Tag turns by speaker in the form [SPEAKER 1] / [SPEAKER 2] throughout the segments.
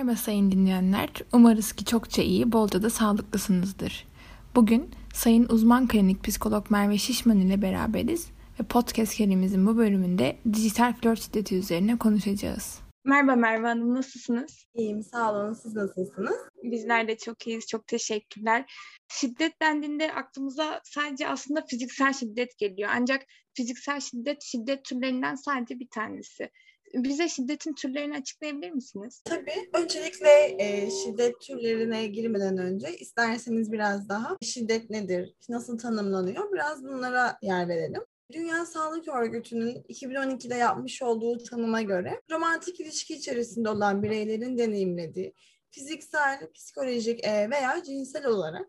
[SPEAKER 1] Merhaba sayın dinleyenler. Umarız ki çokça iyi, bolca da sağlıklısınızdır. Bugün Sayın Uzman Klinik Psikolog Merve Şişman ile beraberiz ve podcast serimizin bu bölümünde dijital flört şiddeti üzerine konuşacağız. Merhaba Merve Hanım, nasılsınız?
[SPEAKER 2] İyiyim, sağ olun. Siz nasılsınız?
[SPEAKER 1] Bizler de çok iyiyiz, çok teşekkürler. Şiddet dendiğinde aklımıza sadece aslında fiziksel şiddet geliyor. Ancak fiziksel şiddet, şiddet türlerinden sadece bir tanesi bize şiddetin türlerini açıklayabilir misiniz?
[SPEAKER 2] Tabii. Öncelikle e, şiddet türlerine girmeden önce isterseniz biraz daha şiddet nedir, nasıl tanımlanıyor biraz bunlara yer verelim. Dünya Sağlık Örgütü'nün 2012'de yapmış olduğu tanıma göre romantik ilişki içerisinde olan bireylerin deneyimlediği fiziksel, psikolojik e, veya cinsel olarak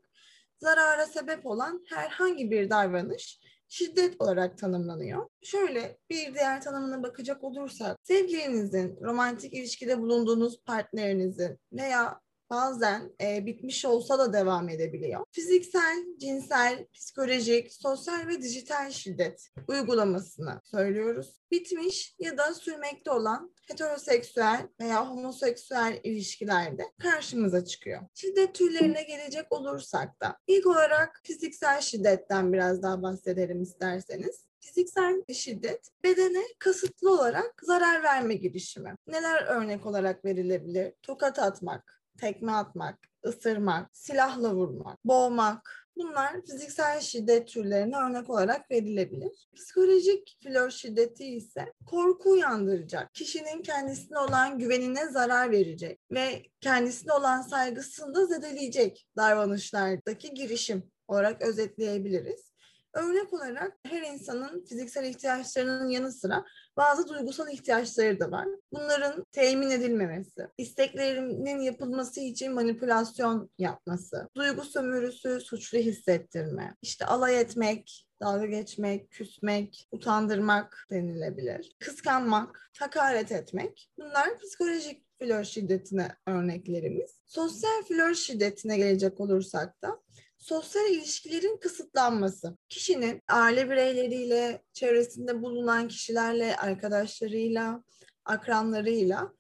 [SPEAKER 2] zarara sebep olan herhangi bir davranış şiddet olarak tanımlanıyor. Şöyle bir diğer tanımına bakacak olursak sevgilinizin, romantik ilişkide bulunduğunuz partnerinizin veya bazen e, bitmiş olsa da devam edebiliyor. Fiziksel, cinsel, psikolojik, sosyal ve dijital şiddet uygulamasını söylüyoruz. Bitmiş ya da sürmekte olan heteroseksüel veya homoseksüel ilişkilerde karşımıza çıkıyor. Şiddet türlerine gelecek olursak da ilk olarak fiziksel şiddetten biraz daha bahsedelim isterseniz. Fiziksel şiddet bedene kasıtlı olarak zarar verme girişimi. Neler örnek olarak verilebilir? Tokat atmak, tekme atmak, ısırmak, silahla vurmak, boğmak, Bunlar fiziksel şiddet türlerine örnek olarak verilebilir. Psikolojik flör şiddeti ise korku uyandıracak, kişinin kendisine olan güvenine zarar verecek ve kendisine olan saygısını da zedeleyecek davranışlardaki girişim olarak özetleyebiliriz. Örnek olarak her insanın fiziksel ihtiyaçlarının yanı sıra bazı duygusal ihtiyaçları da var. Bunların temin edilmemesi, isteklerinin yapılması için manipülasyon yapması, duygu sömürüsü, suçlu hissettirme, işte alay etmek, dalga geçmek, küsmek, utandırmak denilebilir. Kıskanmak, hakaret etmek. Bunlar psikolojik flör şiddetine örneklerimiz. Sosyal flör şiddetine gelecek olursak da sosyal ilişkilerin kısıtlanması. Kişinin aile bireyleriyle, çevresinde bulunan kişilerle, arkadaşlarıyla, akranlarıyla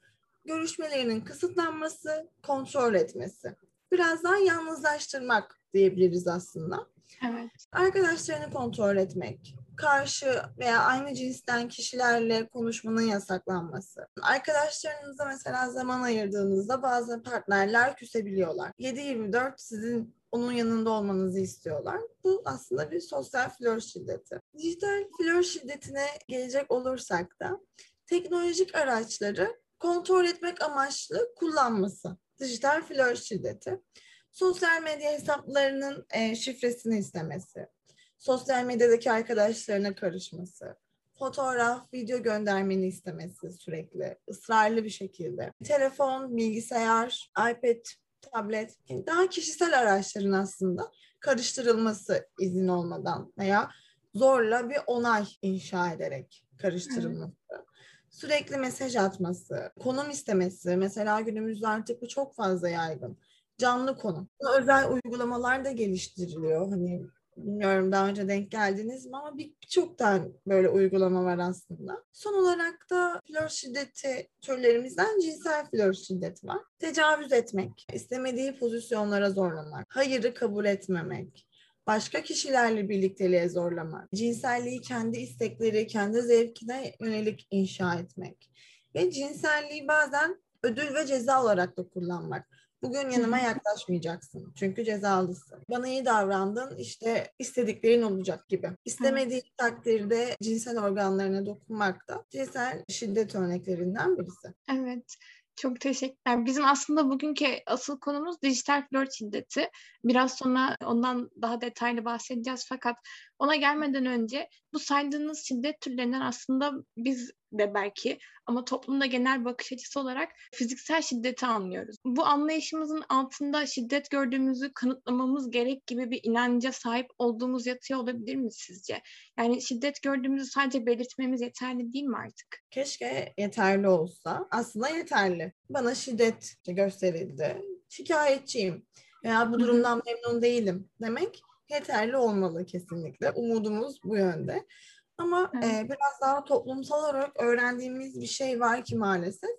[SPEAKER 2] görüşmelerinin kısıtlanması, kontrol etmesi. Biraz daha yalnızlaştırmak diyebiliriz aslında.
[SPEAKER 1] Evet.
[SPEAKER 2] Arkadaşlarını kontrol etmek, karşı veya aynı cinsten kişilerle konuşmanın yasaklanması. Arkadaşlarınıza mesela zaman ayırdığınızda bazı partnerler küsebiliyorlar. 7-24 sizin onun yanında olmanızı istiyorlar. Bu aslında bir sosyal flör şiddeti. Dijital flör şiddetine gelecek olursak da teknolojik araçları kontrol etmek amaçlı kullanması. Dijital flör şiddeti. Sosyal medya hesaplarının e, şifresini istemesi, sosyal medyadaki arkadaşlarına karışması, fotoğraf, video göndermeni istemesi sürekli, ısrarlı bir şekilde. Telefon, bilgisayar, iPad tablet, yani daha kişisel araçların aslında karıştırılması izin olmadan veya zorla bir onay inşa ederek karıştırılması. Evet. Sürekli mesaj atması, konum istemesi. Mesela günümüzde artık bu çok fazla yaygın. Canlı konum. Özel uygulamalar da geliştiriliyor. Hani Bilmiyorum daha önce denk geldiniz mi ama birçok tane böyle uygulama var aslında. Son olarak da flör şiddeti türlerimizden cinsel flör şiddeti var. Tecavüz etmek, istemediği pozisyonlara zorlamak, hayırı kabul etmemek, başka kişilerle birlikteliğe zorlamak, cinselliği kendi istekleri, kendi zevkine yönelik inşa etmek ve cinselliği bazen ödül ve ceza olarak da kullanmak. Bugün yanıma yaklaşmayacaksın. Çünkü cezalısın. Bana iyi davrandın işte istediklerin olacak gibi. İstemediği takdirde cinsel organlarına dokunmak da cinsel şiddet örneklerinden birisi.
[SPEAKER 1] Evet. Çok teşekkürler. Bizim aslında bugünkü asıl konumuz dijital flört şiddeti. Biraz sonra ondan daha detaylı bahsedeceğiz fakat ona gelmeden önce bu saydığınız şiddet türlerinden aslında biz de belki ama toplumda genel bakış açısı olarak fiziksel şiddeti anlıyoruz. Bu anlayışımızın altında şiddet gördüğümüzü kanıtlamamız gerek gibi bir inanca sahip olduğumuz yatıyor olabilir mi sizce? Yani şiddet gördüğümüzü sadece belirtmemiz yeterli değil mi artık?
[SPEAKER 2] Keşke yeterli olsa. Aslında yeterli. Bana şiddet gösterildi. Şikayetçiyim veya bu durumdan memnun değilim demek yeterli olmalı kesinlikle. Umudumuz bu yönde. Ama evet. e, biraz daha toplumsal olarak öğrendiğimiz bir şey var ki maalesef.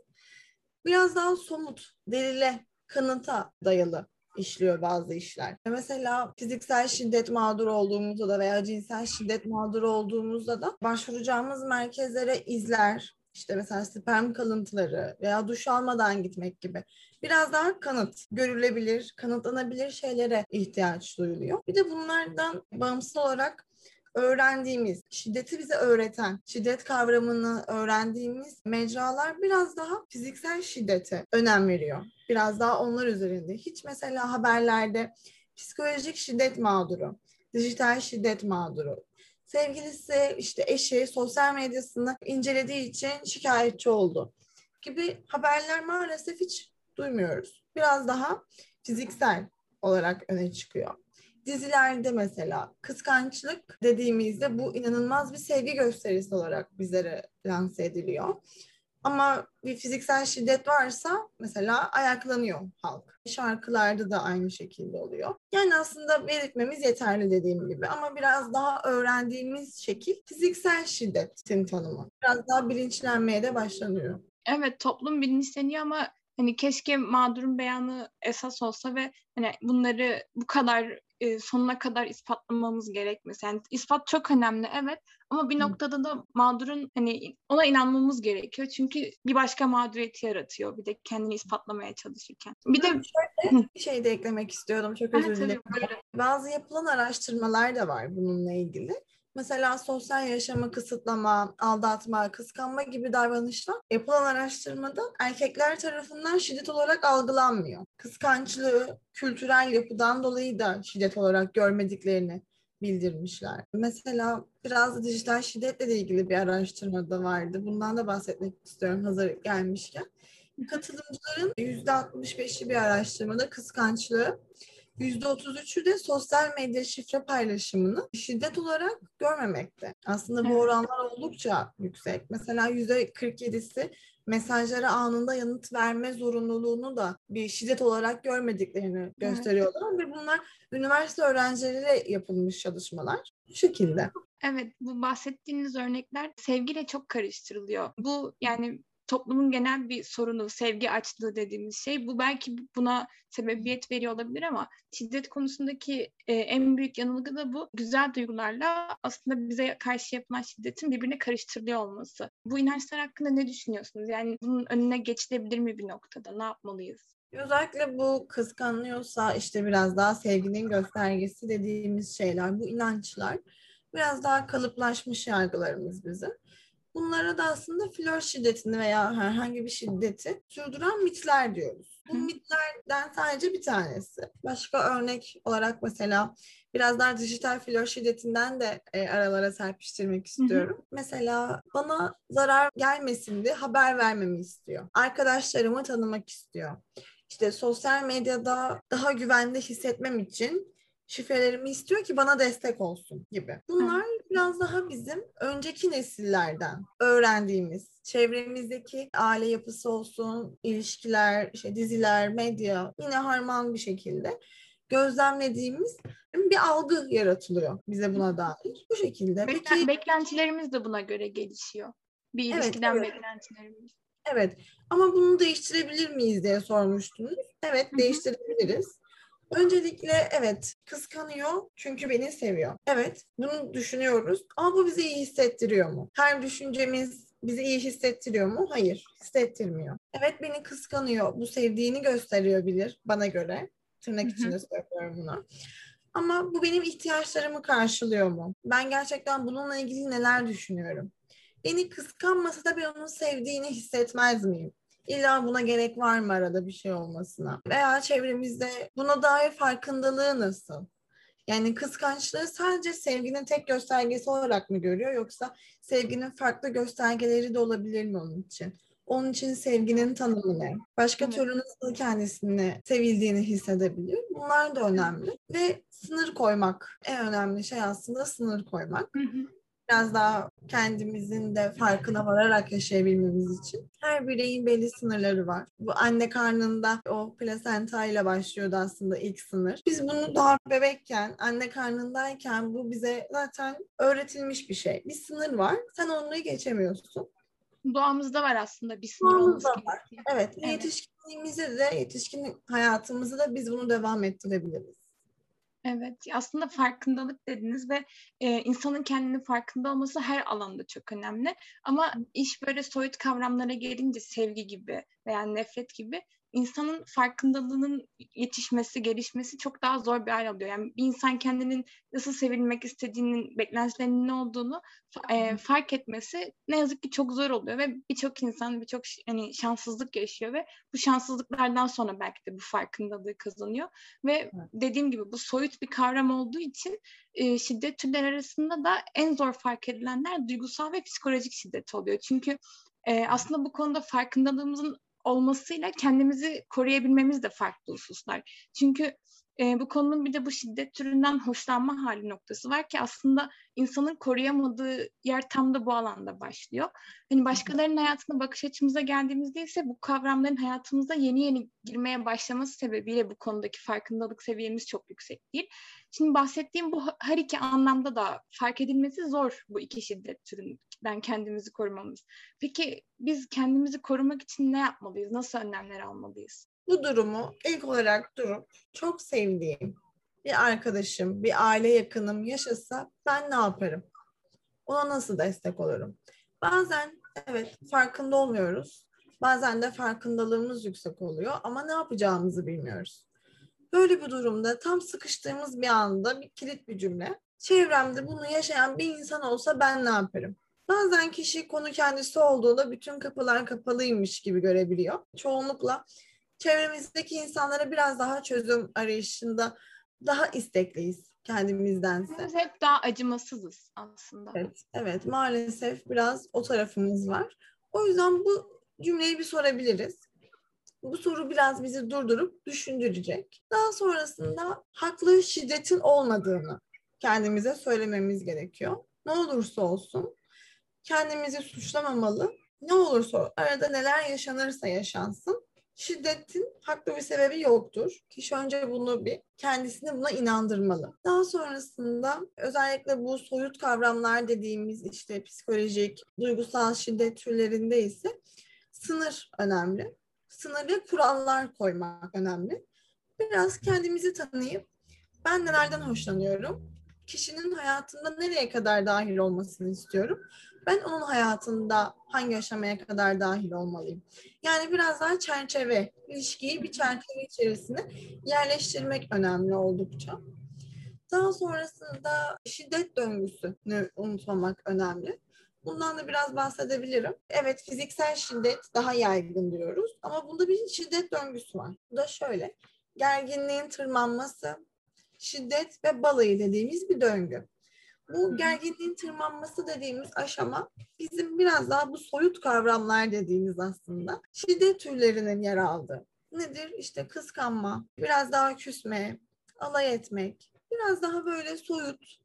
[SPEAKER 2] biraz daha somut, delile, kanıta dayalı işliyor bazı işler. Mesela fiziksel şiddet mağduru olduğumuzda da veya cinsel şiddet mağduru olduğumuzda da başvuracağımız merkezlere izler, işte mesela sperm kalıntıları veya duş almadan gitmek gibi biraz daha kanıt, görülebilir, kanıtlanabilir şeylere ihtiyaç duyuluyor. Bir de bunlardan bağımsız olarak öğrendiğimiz, şiddeti bize öğreten, şiddet kavramını öğrendiğimiz mecralar biraz daha fiziksel şiddete önem veriyor. Biraz daha onlar üzerinde. Hiç mesela haberlerde psikolojik şiddet mağduru, dijital şiddet mağduru, sevgilisi işte eşi sosyal medyasını incelediği için şikayetçi oldu gibi haberler maalesef hiç duymuyoruz. Biraz daha fiziksel olarak öne çıkıyor. Dizilerde mesela kıskançlık dediğimizde bu inanılmaz bir sevgi gösterisi olarak bizlere lanse ediliyor. Ama bir fiziksel şiddet varsa mesela ayaklanıyor halk. Şarkılarda da aynı şekilde oluyor. Yani aslında belirtmemiz yeterli dediğim gibi ama biraz daha öğrendiğimiz şekil fiziksel şiddetin tanımı. Biraz daha bilinçlenmeye de başlanıyor.
[SPEAKER 1] Evet toplum bilinçleniyor ama hani keşke mağdurun beyanı esas olsa ve hani bunları bu kadar e, sonuna kadar ispatlamamız gerekmez. Yani ispat çok önemli evet ama bir noktada da mağdurun hani ona inanmamız gerekiyor. Çünkü bir başka mağduriyeti yaratıyor bir de kendini ispatlamaya çalışırken. Bir de
[SPEAKER 2] şöyle bir şey de eklemek istiyordum çok özür dilerim. Bazı yapılan araştırmalar da var bununla ilgili. Mesela sosyal yaşamı kısıtlama, aldatma, kıskanma gibi davranışlar yapılan araştırmada erkekler tarafından şiddet olarak algılanmıyor. Kıskançlığı kültürel yapıdan dolayı da şiddet olarak görmediklerini bildirmişler. Mesela biraz da dijital şiddetle de ilgili bir araştırma da vardı. Bundan da bahsetmek istiyorum hazır gelmişken. Katılımcıların %65'i bir araştırmada kıskançlığı %33'ü de sosyal medya şifre paylaşımını şiddet olarak görmemekte. Aslında bu oranlar oldukça yüksek. Mesela %47'si mesajlara anında yanıt verme zorunluluğunu da bir şiddet olarak görmediklerini gösteriyorlar. Evet. Ve bunlar üniversite öğrencileriyle yapılmış çalışmalar. Bu şekilde.
[SPEAKER 1] Evet, bu bahsettiğiniz örnekler sevgiyle çok karıştırılıyor. Bu yani toplumun genel bir sorunu, sevgi açlığı dediğimiz şey. Bu belki buna sebebiyet veriyor olabilir ama şiddet konusundaki e, en büyük yanılgı da bu. Güzel duygularla aslında bize karşı yapılan şiddetin birbirine karıştırılıyor olması. Bu inançlar hakkında ne düşünüyorsunuz? Yani bunun önüne geçilebilir mi bir noktada? Ne yapmalıyız?
[SPEAKER 2] Özellikle bu kıskanıyorsa işte biraz daha sevginin göstergesi dediğimiz şeyler, bu inançlar biraz daha kalıplaşmış yargılarımız bizim. Bunlara da aslında flört şiddetini veya herhangi bir şiddeti sürdüren mitler diyoruz. Bu mitlerden sadece bir tanesi. Başka örnek olarak mesela biraz daha dijital flört şiddetinden de e, aralara serpiştirmek istiyorum. Hı hı. Mesela bana zarar gelmesin diye haber vermemi istiyor. Arkadaşlarımı tanımak istiyor. İşte sosyal medyada daha güvende hissetmem için şifrelerimi istiyor ki bana destek olsun gibi. Bunlar biraz daha bizim önceki nesillerden öğrendiğimiz çevremizdeki aile yapısı olsun, ilişkiler, işte diziler, medya yine harman bir şekilde gözlemlediğimiz bir algı yaratılıyor bize buna dair. Bu şekilde.
[SPEAKER 1] Beklen, Peki, beklentilerimiz de buna göre gelişiyor. Bir ilişkiden evet, evet. beklentilerimiz.
[SPEAKER 2] Evet ama bunu değiştirebilir miyiz diye sormuştunuz. Evet Hı-hı. değiştirebiliriz. Öncelikle evet kıskanıyor çünkü beni seviyor. Evet bunu düşünüyoruz ama bu bizi iyi hissettiriyor mu? Her düşüncemiz bizi iyi hissettiriyor mu? Hayır, hissettirmiyor. Evet beni kıskanıyor. Bu sevdiğini gösteriyor bilir bana göre. Tırnak içinde söylüyorum bunu. Ama bu benim ihtiyaçlarımı karşılıyor mu? Ben gerçekten bununla ilgili neler düşünüyorum? Beni kıskanmasa da ben onun sevdiğini hissetmez miyim? İlla buna gerek var mı arada bir şey olmasına? Veya çevremizde buna dair farkındalığı nasıl? Yani kıskançlığı sadece sevginin tek göstergesi olarak mı görüyor yoksa sevginin farklı göstergeleri de olabilir mi onun için? Onun için sevginin tanımı ne? Başka evet. türlü nasıl kendisini sevildiğini hissedebilir? Bunlar da önemli. Ve sınır koymak. En önemli şey aslında sınır koymak. Hı hı biraz daha kendimizin de farkına vararak yaşayabilmemiz için her bireyin belli sınırları var. Bu anne karnında o plasenta ile başlıyordu aslında ilk sınır. Biz bunu daha bebekken, anne karnındayken bu bize zaten öğretilmiş bir şey. Bir sınır var. Sen onu geçemiyorsun.
[SPEAKER 1] Doğamızda var aslında bir sınır olması
[SPEAKER 2] var. Evet,
[SPEAKER 1] Evet.
[SPEAKER 2] yetişkinliğimizde de, yetişkin hayatımızda da biz bunu devam ettirebiliriz.
[SPEAKER 1] Evet, aslında farkındalık dediniz ve e, insanın kendini farkında olması her alanda çok önemli. Ama iş böyle soyut kavramlara gelince sevgi gibi veya nefret gibi insanın farkındalığının yetişmesi, gelişmesi çok daha zor bir hal alıyor. Yani bir insan kendinin nasıl sevilmek istediğinin, beklentilerinin ne olduğunu e, fark etmesi ne yazık ki çok zor oluyor ve birçok insan birçok hani şanssızlık yaşıyor ve bu şanssızlıklardan sonra belki de bu farkındalığı kazanıyor ve dediğim gibi bu soyut bir kavram olduğu için e, şiddet türleri arasında da en zor fark edilenler duygusal ve psikolojik şiddet oluyor. Çünkü e, aslında bu konuda farkındalığımızın olmasıyla kendimizi koruyabilmemiz de farklı hususlar. Çünkü e, bu konunun bir de bu şiddet türünden hoşlanma hali noktası var ki aslında insanın koruyamadığı yer tam da bu alanda başlıyor. Hani başkalarının hayatına bakış açımıza geldiğimizde ise bu kavramların hayatımıza yeni yeni girmeye başlaması sebebiyle bu konudaki farkındalık seviyemiz çok yüksek değil. Şimdi bahsettiğim bu her iki anlamda da fark edilmesi zor bu iki şiddet türünden kendimizi korumamız. Peki biz kendimizi korumak için ne yapmalıyız? Nasıl önlemler almalıyız?
[SPEAKER 2] Bu durumu ilk olarak durup çok sevdiğim bir arkadaşım, bir aile yakınım yaşasa ben ne yaparım? Ona nasıl destek olurum? Bazen evet farkında olmuyoruz. Bazen de farkındalığımız yüksek oluyor ama ne yapacağımızı bilmiyoruz. Böyle bir durumda tam sıkıştığımız bir anda bir kilit bir cümle. Çevremde bunu yaşayan bir insan olsa ben ne yaparım? Bazen kişi konu kendisi olduğunda bütün kapılar kapalıymış gibi görebiliyor. Çoğunlukla çevremizdeki insanlara biraz daha çözüm arayışında daha istekliyiz kendimizdense.
[SPEAKER 1] Biz hep daha acımasızız aslında.
[SPEAKER 2] Evet, evet maalesef biraz o tarafımız var. O yüzden bu cümleyi bir sorabiliriz. Bu soru biraz bizi durdurup düşündürecek. Daha sonrasında haklı şiddetin olmadığını kendimize söylememiz gerekiyor. Ne olursa olsun kendimizi suçlamamalı. Ne olursa arada neler yaşanırsa yaşansın şiddetin haklı bir sebebi yoktur. Kişi önce bunu bir kendisini buna inandırmalı. Daha sonrasında özellikle bu soyut kavramlar dediğimiz işte psikolojik, duygusal şiddet türlerinde ise sınır önemli. Sınırlı kurallar koymak önemli. Biraz kendimizi tanıyıp ben nelerden hoşlanıyorum? Kişinin hayatında nereye kadar dahil olmasını istiyorum? Ben onun hayatında hangi aşamaya kadar dahil olmalıyım? Yani biraz daha çerçeve, ilişkiyi bir çerçeve içerisine yerleştirmek önemli oldukça. Daha sonrasında şiddet döngüsünü unutmamak önemli. Bundan da biraz bahsedebilirim. Evet fiziksel şiddet daha yaygın diyoruz ama bunda bir şiddet döngüsü var. Bu da şöyle. Gerginliğin tırmanması, şiddet ve balayı dediğimiz bir döngü. Bu gerginliğin tırmanması dediğimiz aşama bizim biraz daha bu soyut kavramlar dediğimiz aslında şiddet türlerinin yer aldığı. Nedir? İşte kıskanma, biraz daha küsme, alay etmek, biraz daha böyle soyut,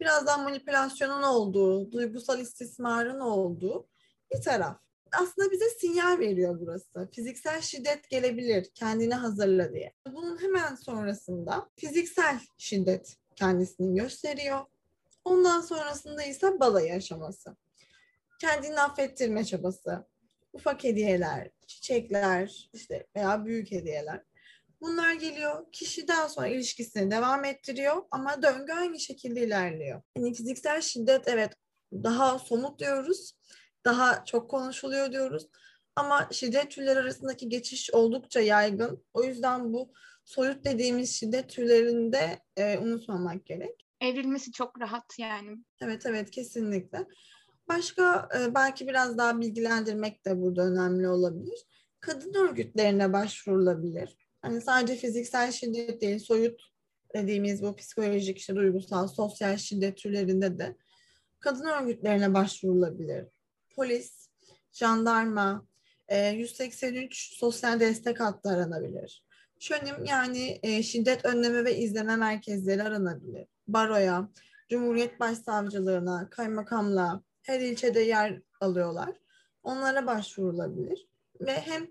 [SPEAKER 2] biraz daha manipülasyonun olduğu, duygusal istismarın olduğu bir taraf. Aslında bize sinyal veriyor burası. Fiziksel şiddet gelebilir, kendini hazırla diye. Bunun hemen sonrasında fiziksel şiddet kendisini gösteriyor. Ondan sonrasında ise balayı aşaması. Kendini affettirme çabası. Ufak hediyeler, çiçekler işte veya büyük hediyeler. Bunlar geliyor. Kişi daha sonra ilişkisini devam ettiriyor ama döngü aynı şekilde ilerliyor. Yani fiziksel şiddet evet daha somut diyoruz. Daha çok konuşuluyor diyoruz. Ama şiddet türleri arasındaki geçiş oldukça yaygın. O yüzden bu soyut dediğimiz şiddet türlerinde e, unutmamak gerek.
[SPEAKER 1] Evrilmesi çok rahat yani.
[SPEAKER 2] Evet evet kesinlikle. Başka e, belki biraz daha bilgilendirmek de burada önemli olabilir. Kadın örgütlerine başvurulabilir. Hani sadece fiziksel şiddet değil, soyut dediğimiz bu psikolojik, işte duygusal, sosyal şiddet türlerinde de kadın örgütlerine başvurulabilir. Polis, jandarma, e, 183 sosyal destek hattı aranabilir. Şönim yani e, şiddet önleme ve izleme merkezleri aranabilir. Baroya, Cumhuriyet Başsavcılığına, kaymakamlığa her ilçede yer alıyorlar. Onlara başvurulabilir. Ve hem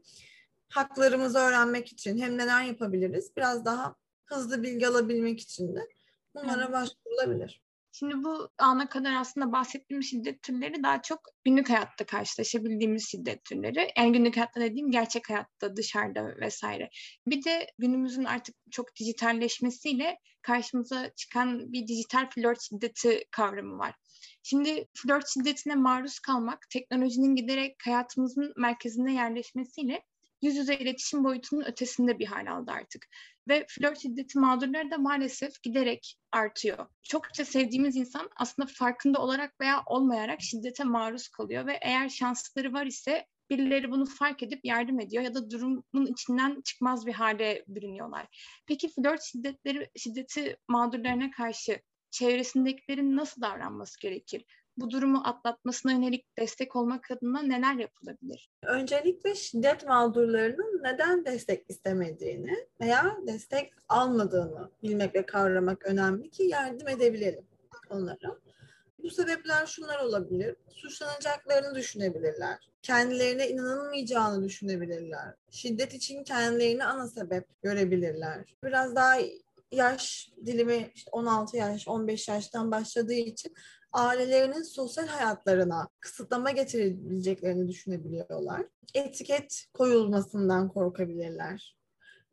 [SPEAKER 2] haklarımızı öğrenmek için hem neler yapabiliriz biraz daha hızlı bilgi alabilmek için de bunlara başvurulabilir.
[SPEAKER 1] Şimdi bu ana kadar aslında bahsettiğim şiddet türleri daha çok günlük hayatta karşılaşabildiğimiz şiddet türleri. Yani günlük hayatta dediğim gerçek hayatta, dışarıda vesaire. Bir de günümüzün artık çok dijitalleşmesiyle karşımıza çıkan bir dijital flört şiddeti kavramı var. Şimdi flört şiddetine maruz kalmak teknolojinin giderek hayatımızın merkezine yerleşmesiyle yüz yüze iletişim boyutunun ötesinde bir hal aldı artık. Ve flört şiddeti mağdurları da maalesef giderek artıyor. Çokça sevdiğimiz insan aslında farkında olarak veya olmayarak şiddete maruz kalıyor ve eğer şansları var ise birileri bunu fark edip yardım ediyor ya da durumun içinden çıkmaz bir hale bürünüyorlar. Peki flört şiddetleri şiddeti mağdurlarına karşı çevresindekilerin nasıl davranması gerekir? Bu durumu atlatmasına yönelik destek olmak adına neler yapılabilir?
[SPEAKER 2] Öncelikle şiddet mağdurlarının neden destek istemediğini veya destek almadığını bilmek ve kavramak önemli ki yardım edebilelim onlara. Bu sebepler şunlar olabilir. Suçlanacaklarını düşünebilirler. Kendilerine inanılmayacağını düşünebilirler. Şiddet için kendilerini ana sebep görebilirler. Biraz daha yaş dilimi işte 16 yaş, 15 yaştan başladığı için ailelerinin sosyal hayatlarına kısıtlama getirebileceklerini düşünebiliyorlar. Etiket koyulmasından korkabilirler.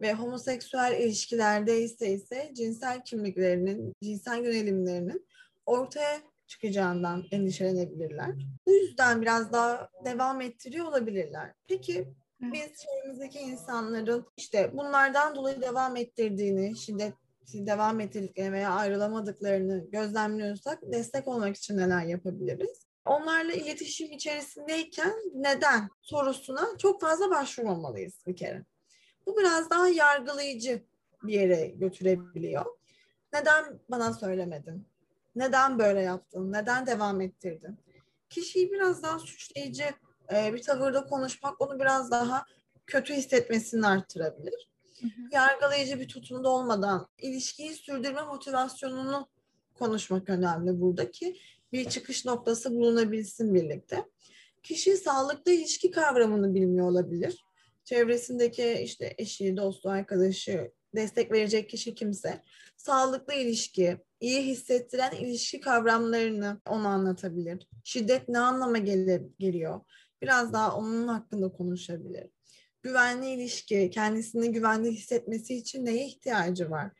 [SPEAKER 2] Ve homoseksüel ilişkilerde ise ise cinsel kimliklerinin, cinsel yönelimlerinin ortaya çıkacağından endişelenebilirler. Bu yüzden biraz daha devam ettiriyor olabilirler. Peki biz çevremizdeki insanların işte bunlardan dolayı devam ettirdiğini, şiddet devam ettirdiklerini veya ayrılamadıklarını gözlemliyorsak destek olmak için neler yapabiliriz? Onlarla iletişim içerisindeyken neden sorusuna çok fazla başvurmamalıyız bir kere. Bu biraz daha yargılayıcı bir yere götürebiliyor. Neden bana söylemedin? Neden böyle yaptın? Neden devam ettirdin? Kişiyi biraz daha suçlayıcı e, bir tavırda konuşmak onu biraz daha kötü hissetmesini arttırabilir yargılayıcı bir tutumda olmadan ilişkiyi sürdürme motivasyonunu konuşmak önemli buradaki bir çıkış noktası bulunabilsin birlikte. Kişi sağlıklı ilişki kavramını bilmiyor olabilir. Çevresindeki işte eşi, dostu, arkadaşı, destek verecek kişi kimse sağlıklı ilişki, iyi hissettiren ilişki kavramlarını ona anlatabilir. Şiddet ne anlama gelir, geliyor? Biraz daha onun hakkında konuşabilir güvenli ilişki, kendisini güvende hissetmesi için neye ihtiyacı var?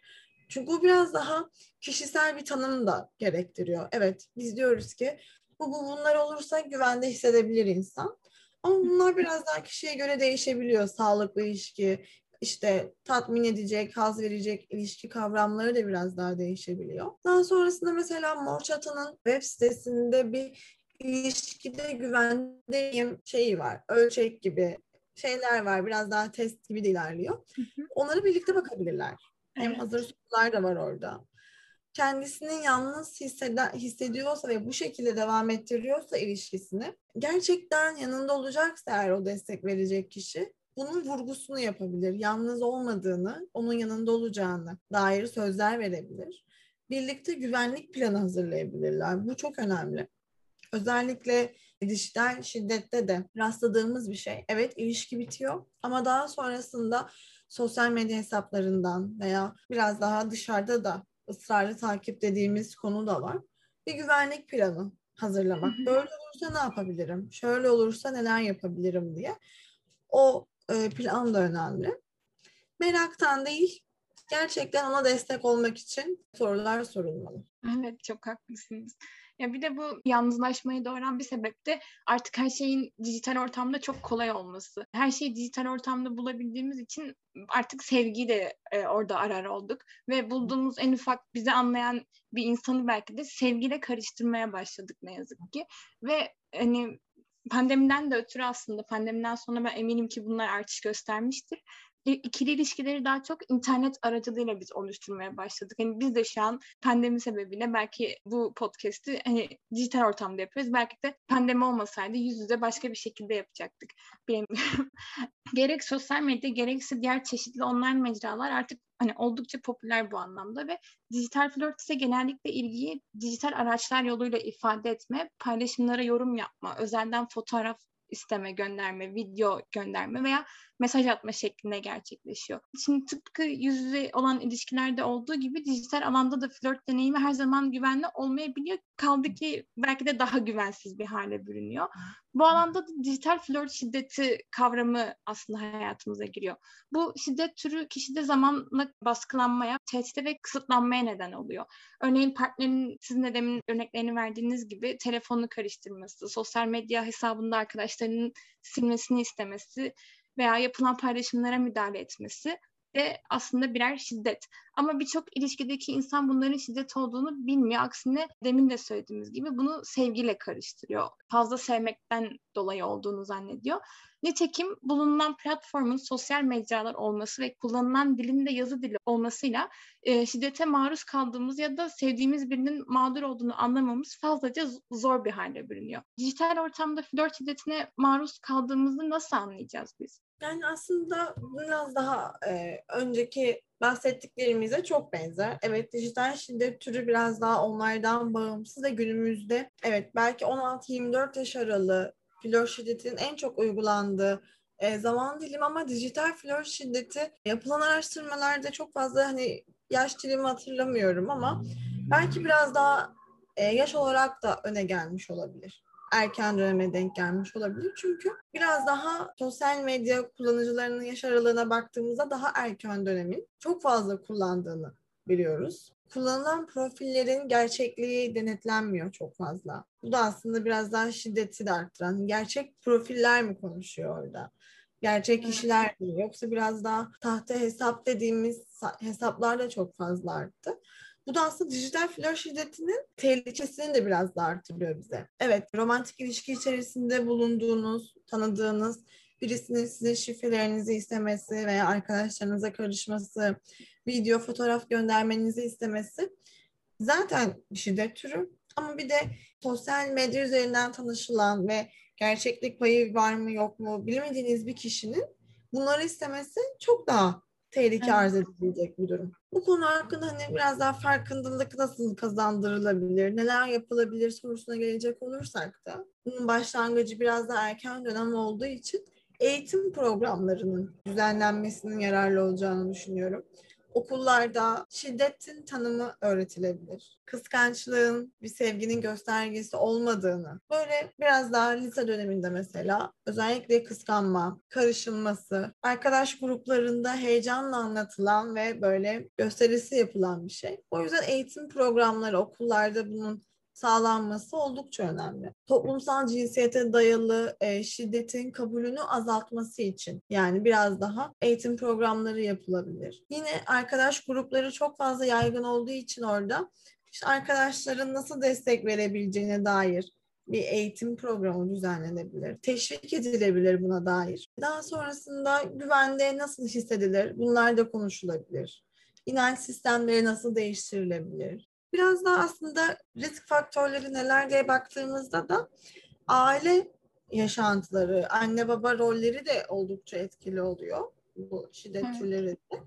[SPEAKER 2] Çünkü bu biraz daha kişisel bir tanım da gerektiriyor. Evet, biz diyoruz ki bu, bu bunlar olursa güvende hissedebilir insan. Ama bunlar biraz daha kişiye göre değişebiliyor. Sağlıklı ilişki, işte tatmin edecek, haz verecek ilişki kavramları da biraz daha değişebiliyor. Daha sonrasında mesela Mor Çatı'nın web sitesinde bir ilişkide güvendeyim şeyi var. Ölçek gibi şeyler var. Biraz daha test gibi de ilerliyor. Onları birlikte bakabilirler. Evet. Hem hazır sorular da var orada. Kendisini yalnız hisseden, hissediyorsa ve bu şekilde devam ettiriyorsa ilişkisini gerçekten yanında olacaksa eğer o destek verecek kişi bunun vurgusunu yapabilir. Yalnız olmadığını, onun yanında olacağını dair sözler verebilir. Birlikte güvenlik planı hazırlayabilirler. Bu çok önemli. Özellikle dijital şiddette de rastladığımız bir şey. Evet ilişki bitiyor ama daha sonrasında sosyal medya hesaplarından veya biraz daha dışarıda da ısrarlı takip dediğimiz konu da var. Bir güvenlik planı hazırlamak. Böyle olursa ne yapabilirim? Şöyle olursa neler yapabilirim diye. O e, plan da önemli. Meraktan değil, gerçekten ona destek olmak için sorular sorulmalı.
[SPEAKER 1] Evet, çok haklısınız. Ya bir de bu yalnızlaşmayı doğuran bir sebep de artık her şeyin dijital ortamda çok kolay olması. Her şeyi dijital ortamda bulabildiğimiz için artık sevgiyi de e, orada arar olduk ve bulduğumuz en ufak bizi anlayan bir insanı belki de sevgiyle karıştırmaya başladık ne yazık ki. Ve hani pandemiden de ötürü aslında pandemiden sonra ben eminim ki bunlar artış göstermiştir ikili ilişkileri daha çok internet aracılığıyla biz oluşturmaya başladık. Hani biz de şu an pandemi sebebiyle belki bu podcast'i hani dijital ortamda yapıyoruz. Belki de pandemi olmasaydı yüz yüze başka bir şekilde yapacaktık. Bilemiyorum. gerek sosyal medya gerekse diğer çeşitli online mecralar artık hani oldukça popüler bu anlamda ve dijital flört ise genellikle ilgiyi dijital araçlar yoluyla ifade etme, paylaşımlara yorum yapma, özelden fotoğraf isteme, gönderme, video gönderme veya mesaj atma şeklinde gerçekleşiyor. Şimdi tıpkı yüz yüze olan ilişkilerde olduğu gibi dijital alanda da flört deneyimi her zaman güvenli olmayabiliyor. Kaldı ki belki de daha güvensiz bir hale bürünüyor. Bu alanda da dijital flört şiddeti kavramı aslında hayatımıza giriyor. Bu şiddet türü kişide zamanla baskılanmaya, tehdide ve kısıtlanmaya neden oluyor. Örneğin partnerin sizin de demin örneklerini verdiğiniz gibi telefonunu karıştırması, sosyal medya hesabında arkadaşlarının silmesini istemesi veya yapılan paylaşımlara müdahale etmesi de aslında birer şiddet. Ama birçok ilişkideki insan bunların şiddet olduğunu bilmiyor. Aksine demin de söylediğimiz gibi bunu sevgiyle karıştırıyor. Fazla sevmekten dolayı olduğunu zannediyor. Nitekim bulunan platformun sosyal mecralar olması ve kullanılan dilin de yazı dili olmasıyla e, şiddete maruz kaldığımız ya da sevdiğimiz birinin mağdur olduğunu anlamamız fazlaca zor bir hale bürünüyor. Dijital ortamda flört şiddetine maruz kaldığımızı nasıl anlayacağız biz?
[SPEAKER 2] Yani aslında biraz daha e, önceki bahsettiklerimize çok benzer. Evet dijital şiddet türü biraz daha onlardan bağımsız ve günümüzde evet belki 16-24 yaş aralığı flört şiddetinin en çok uygulandığı e, zaman dilimi ama dijital flört şiddeti yapılan araştırmalarda çok fazla hani yaş dilimi hatırlamıyorum ama belki biraz daha e, yaş olarak da öne gelmiş olabilir erken döneme denk gelmiş olabilir. Çünkü biraz daha sosyal medya kullanıcılarının yaş aralığına baktığımızda daha erken dönemin çok fazla kullandığını biliyoruz. Kullanılan profillerin gerçekliği denetlenmiyor çok fazla. Bu da aslında biraz daha şiddeti de arttıran. Gerçek profiller mi konuşuyor orada? Gerçek kişiler mi? Yoksa biraz daha tahta hesap dediğimiz hesaplar da çok fazla arttı. Bu da aslında dijital flört şiddetinin tehlikesini de biraz da artırıyor bize. Evet, romantik ilişki içerisinde bulunduğunuz, tanıdığınız birisinin sizin şifrelerinizi istemesi veya arkadaşlarınıza karışması, video, fotoğraf göndermenizi istemesi zaten bir şiddet türü. Ama bir de sosyal medya üzerinden tanışılan ve gerçeklik payı var mı yok mu bilmediğiniz bir kişinin bunları istemesi çok daha tehlike evet. arz edilecek bir durum. Bu konu hakkında hani biraz daha farkındalık nasıl kazandırılabilir, neler yapılabilir sorusuna gelecek olursak da bunun başlangıcı biraz daha erken dönem olduğu için eğitim programlarının düzenlenmesinin yararlı olacağını düşünüyorum okullarda şiddetin tanımı öğretilebilir. Kıskançlığın bir sevginin göstergesi olmadığını, böyle biraz daha lise döneminde mesela özellikle kıskanma, karışılması, arkadaş gruplarında heyecanla anlatılan ve böyle gösterisi yapılan bir şey. O yüzden eğitim programları okullarda bunun sağlanması oldukça önemli. Toplumsal cinsiyete dayalı e, şiddetin kabulünü azaltması için yani biraz daha eğitim programları yapılabilir. Yine arkadaş grupları çok fazla yaygın olduğu için orada işte arkadaşların nasıl destek verebileceğine dair bir eğitim programı düzenlenebilir. Teşvik edilebilir buna dair. Daha sonrasında güvende nasıl hissedilir? Bunlar da konuşulabilir. İnanç sistemleri nasıl değiştirilebilir? Biraz daha aslında risk faktörleri neler diye baktığımızda da aile yaşantıları, anne baba rolleri de oldukça etkili oluyor bu şiddet evet. türlerinde.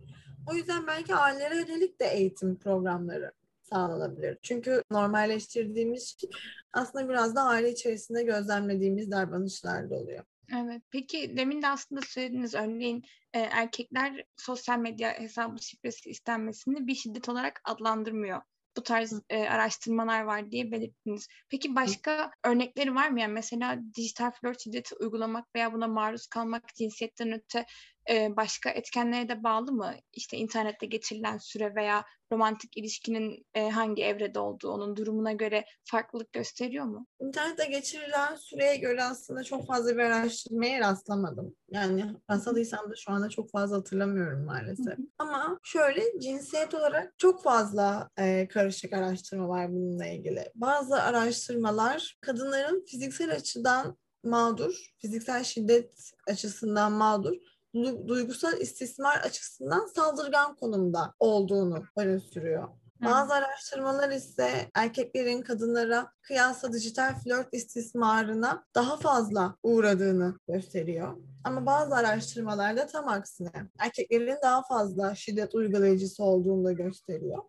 [SPEAKER 2] O yüzden belki ailelere yönelik de eğitim programları sağlanabilir. Çünkü normalleştirdiğimiz şey aslında biraz da aile içerisinde gözlemlediğimiz davranışlarda oluyor.
[SPEAKER 1] Evet. Peki demin de aslında söylediğiniz örneğin e, erkekler sosyal medya hesabı şifresi istenmesini bir şiddet olarak adlandırmıyor bu tarz e, araştırmalar var diye belirttiniz. Peki başka örnekleri var mı? Yani mesela dijital flört şiddeti uygulamak veya buna maruz kalmak cinsiyetten öte e, başka etkenlere de bağlı mı? İşte internette geçirilen süre veya romantik ilişkinin e, hangi evrede olduğu onun durumuna göre farklılık gösteriyor mu?
[SPEAKER 2] İnternette geçirilen süreye göre aslında çok fazla bir araştırmaya rastlamadım. Yani rastladıysam da şu anda çok fazla hatırlamıyorum maalesef. Ama şöyle cinsiyet olarak çok fazla e, karışık araştırma var bununla ilgili. Bazı araştırmalar kadınların fiziksel açıdan mağdur, fiziksel şiddet açısından mağdur duygusal istismar açısından saldırgan konumda olduğunu öne sürüyor. Bazı araştırmalar ise erkeklerin kadınlara kıyasla dijital flört istismarına daha fazla uğradığını gösteriyor. Ama bazı araştırmalarda tam aksine erkeklerin daha fazla şiddet uygulayıcısı olduğunu da gösteriyor.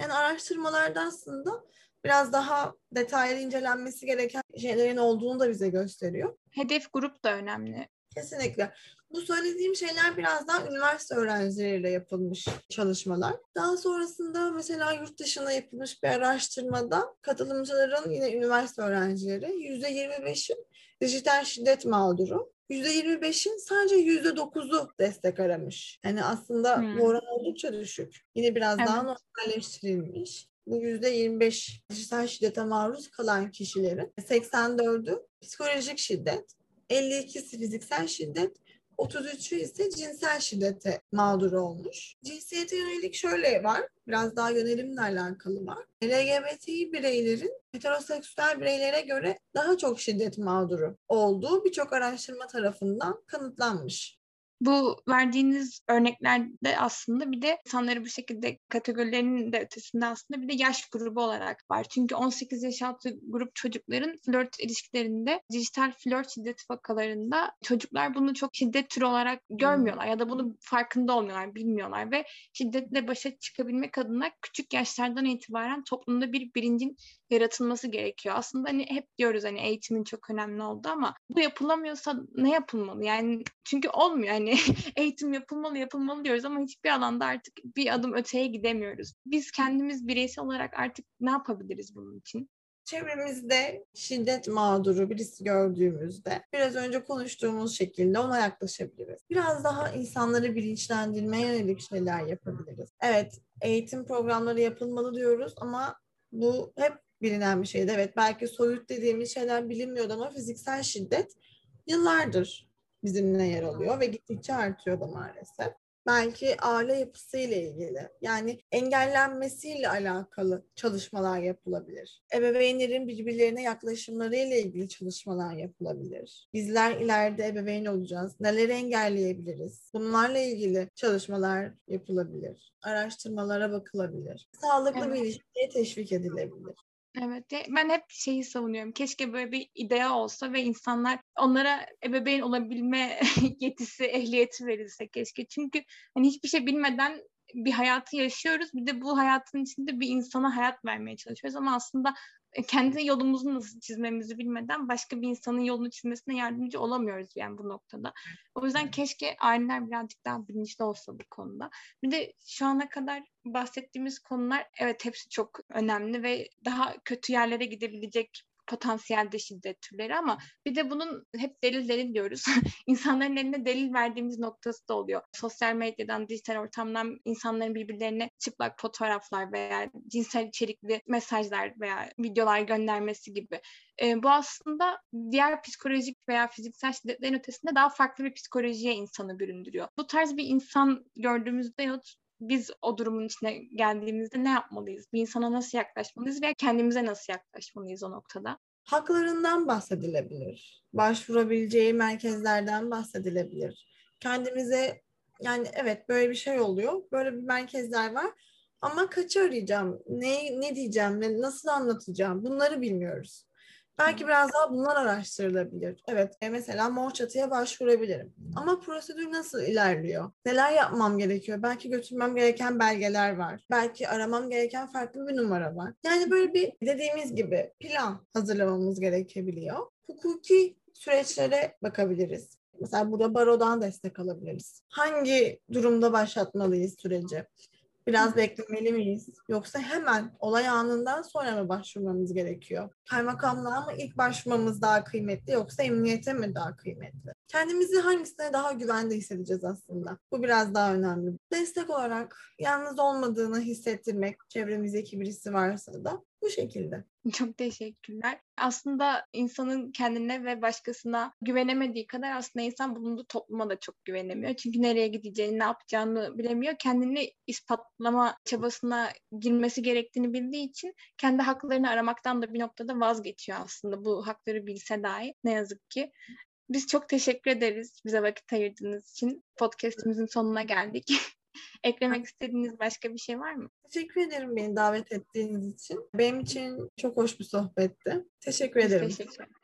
[SPEAKER 2] Yani araştırmalarda aslında biraz daha detaylı incelenmesi gereken şeylerin olduğunu da bize gösteriyor.
[SPEAKER 1] Hedef grup da önemli.
[SPEAKER 2] Kesinlikle. Bu söylediğim şeyler biraz daha üniversite öğrencileriyle yapılmış çalışmalar. Daha sonrasında mesela yurt dışına yapılmış bir araştırmada katılımcıların yine üniversite öğrencileri %25'in dijital şiddet mağduru. %25'in sadece %9'u destek aramış. Yani aslında hmm. bu oran oldukça düşük. Yine biraz evet. daha normalleştirilmiş. Bu %25 dijital şiddete maruz kalan kişilerin 84'ü psikolojik şiddet, 52'si fiziksel şiddet, 33'ü ise cinsel şiddete mağdur olmuş. Cinsiyete yönelik şöyle var, biraz daha yönelimle alakalı var. LGBTİ bireylerin heteroseksüel bireylere göre daha çok şiddet mağduru olduğu birçok araştırma tarafından kanıtlanmış.
[SPEAKER 1] Bu verdiğiniz örneklerde aslında bir de insanları bu şekilde kategorilerinin de ötesinde aslında bir de yaş grubu olarak var. Çünkü 18 yaş altı grup çocukların flört ilişkilerinde dijital flört şiddet vakalarında çocuklar bunu çok şiddet türü olarak görmüyorlar ya da bunun farkında olmuyorlar, bilmiyorlar ve şiddetle başa çıkabilmek adına küçük yaşlardan itibaren toplumda bir bilincin yaratılması gerekiyor. Aslında hani hep diyoruz hani eğitimin çok önemli oldu ama bu yapılamıyorsa ne yapılmalı? Yani çünkü olmuyor hani eğitim yapılmalı yapılmalı diyoruz ama hiçbir alanda artık bir adım öteye gidemiyoruz. Biz kendimiz bireysel olarak artık ne yapabiliriz bunun için?
[SPEAKER 2] çevremizde şiddet mağduru birisi gördüğümüzde biraz önce konuştuğumuz şekilde ona yaklaşabiliriz. Biraz daha insanları bilinçlendirmeye yönelik şeyler yapabiliriz. Evet, eğitim programları yapılmalı diyoruz ama bu hep bilinen bir şeydi. Evet belki soyut dediğimiz şeyler bilinmiyordu ama fiziksel şiddet yıllardır bizimle yer alıyor ve gittikçe artıyor da maalesef. Belki aile yapısıyla ilgili yani engellenmesiyle alakalı çalışmalar yapılabilir. Ebeveynlerin birbirlerine yaklaşımlarıyla ilgili çalışmalar yapılabilir. Bizler ileride ebeveyn olacağız. Neleri engelleyebiliriz? Bunlarla ilgili çalışmalar yapılabilir. Araştırmalara bakılabilir. Sağlıklı evet. bir ilişkiye teşvik edilebilir.
[SPEAKER 1] Evet. Ben hep şeyi savunuyorum. Keşke böyle bir idea olsa ve insanlar onlara ebeveyn olabilme yetisi, ehliyeti verilse keşke. Çünkü hani hiçbir şey bilmeden bir hayatı yaşıyoruz. Bir de bu hayatın içinde bir insana hayat vermeye çalışıyoruz ama aslında kendi yolumuzu nasıl çizmemizi bilmeden başka bir insanın yolunu çizmesine yardımcı olamıyoruz yani bu noktada. O yüzden keşke aileler birazcık daha bilinçli olsa bu konuda. Bir de şu ana kadar bahsettiğimiz konular evet hepsi çok önemli ve daha kötü yerlere gidebilecek potansiyelde şiddet türleri ama bir de bunun hep delil delil diyoruz. İnsanların eline delil verdiğimiz noktası da oluyor. Sosyal medyadan, dijital ortamdan insanların birbirlerine çıplak fotoğraflar veya cinsel içerikli mesajlar veya videolar göndermesi gibi. E, bu aslında diğer psikolojik veya fiziksel şiddetlerin ötesinde daha farklı bir psikolojiye insanı büründürüyor. Bu tarz bir insan gördüğümüzde yahut biz o durumun içine geldiğimizde ne yapmalıyız? Bir insana nasıl yaklaşmalıyız veya kendimize nasıl yaklaşmalıyız o noktada?
[SPEAKER 2] Haklarından bahsedilebilir. Başvurabileceği merkezlerden bahsedilebilir. Kendimize yani evet böyle bir şey oluyor. Böyle bir merkezler var. Ama kaçı arayacağım? Ne, ne diyeceğim? Ne, nasıl anlatacağım? Bunları bilmiyoruz. Belki biraz daha bunlar araştırılabilir. Evet, e, mesela mor çatıya başvurabilirim. Ama prosedür nasıl ilerliyor? Neler yapmam gerekiyor? Belki götürmem gereken belgeler var. Belki aramam gereken farklı bir numara var. Yani böyle bir dediğimiz gibi plan hazırlamamız gerekebiliyor. Hukuki süreçlere bakabiliriz. Mesela burada barodan destek alabiliriz. Hangi durumda başlatmalıyız süreci? Biraz beklemeli miyiz? Yoksa hemen olay anından sonra mı başvurmamız gerekiyor? Kaymakamlığa mı ilk başvurmamız daha kıymetli yoksa emniyete mi daha kıymetli? Kendimizi hangisine daha güvende hissedeceğiz aslında? Bu biraz daha önemli. Destek olarak yalnız olmadığını hissettirmek, çevremizdeki birisi varsa da bu şekilde.
[SPEAKER 1] Çok teşekkürler. Aslında insanın kendine ve başkasına güvenemediği kadar aslında insan bulunduğu topluma da çok güvenemiyor. Çünkü nereye gideceğini, ne yapacağını bilemiyor. Kendini ispatlama çabasına girmesi gerektiğini bildiği için kendi haklarını aramaktan da bir noktada vazgeçiyor aslında. Bu hakları bilse dahi ne yazık ki. Biz çok teşekkür ederiz bize vakit ayırdığınız için. Podcast'imizin sonuna geldik. Eklemek istediğiniz başka bir şey var mı?
[SPEAKER 2] Teşekkür ederim beni davet ettiğiniz için. Benim için çok hoş bir sohbetti. Teşekkür ederim. Teşekkür ederim.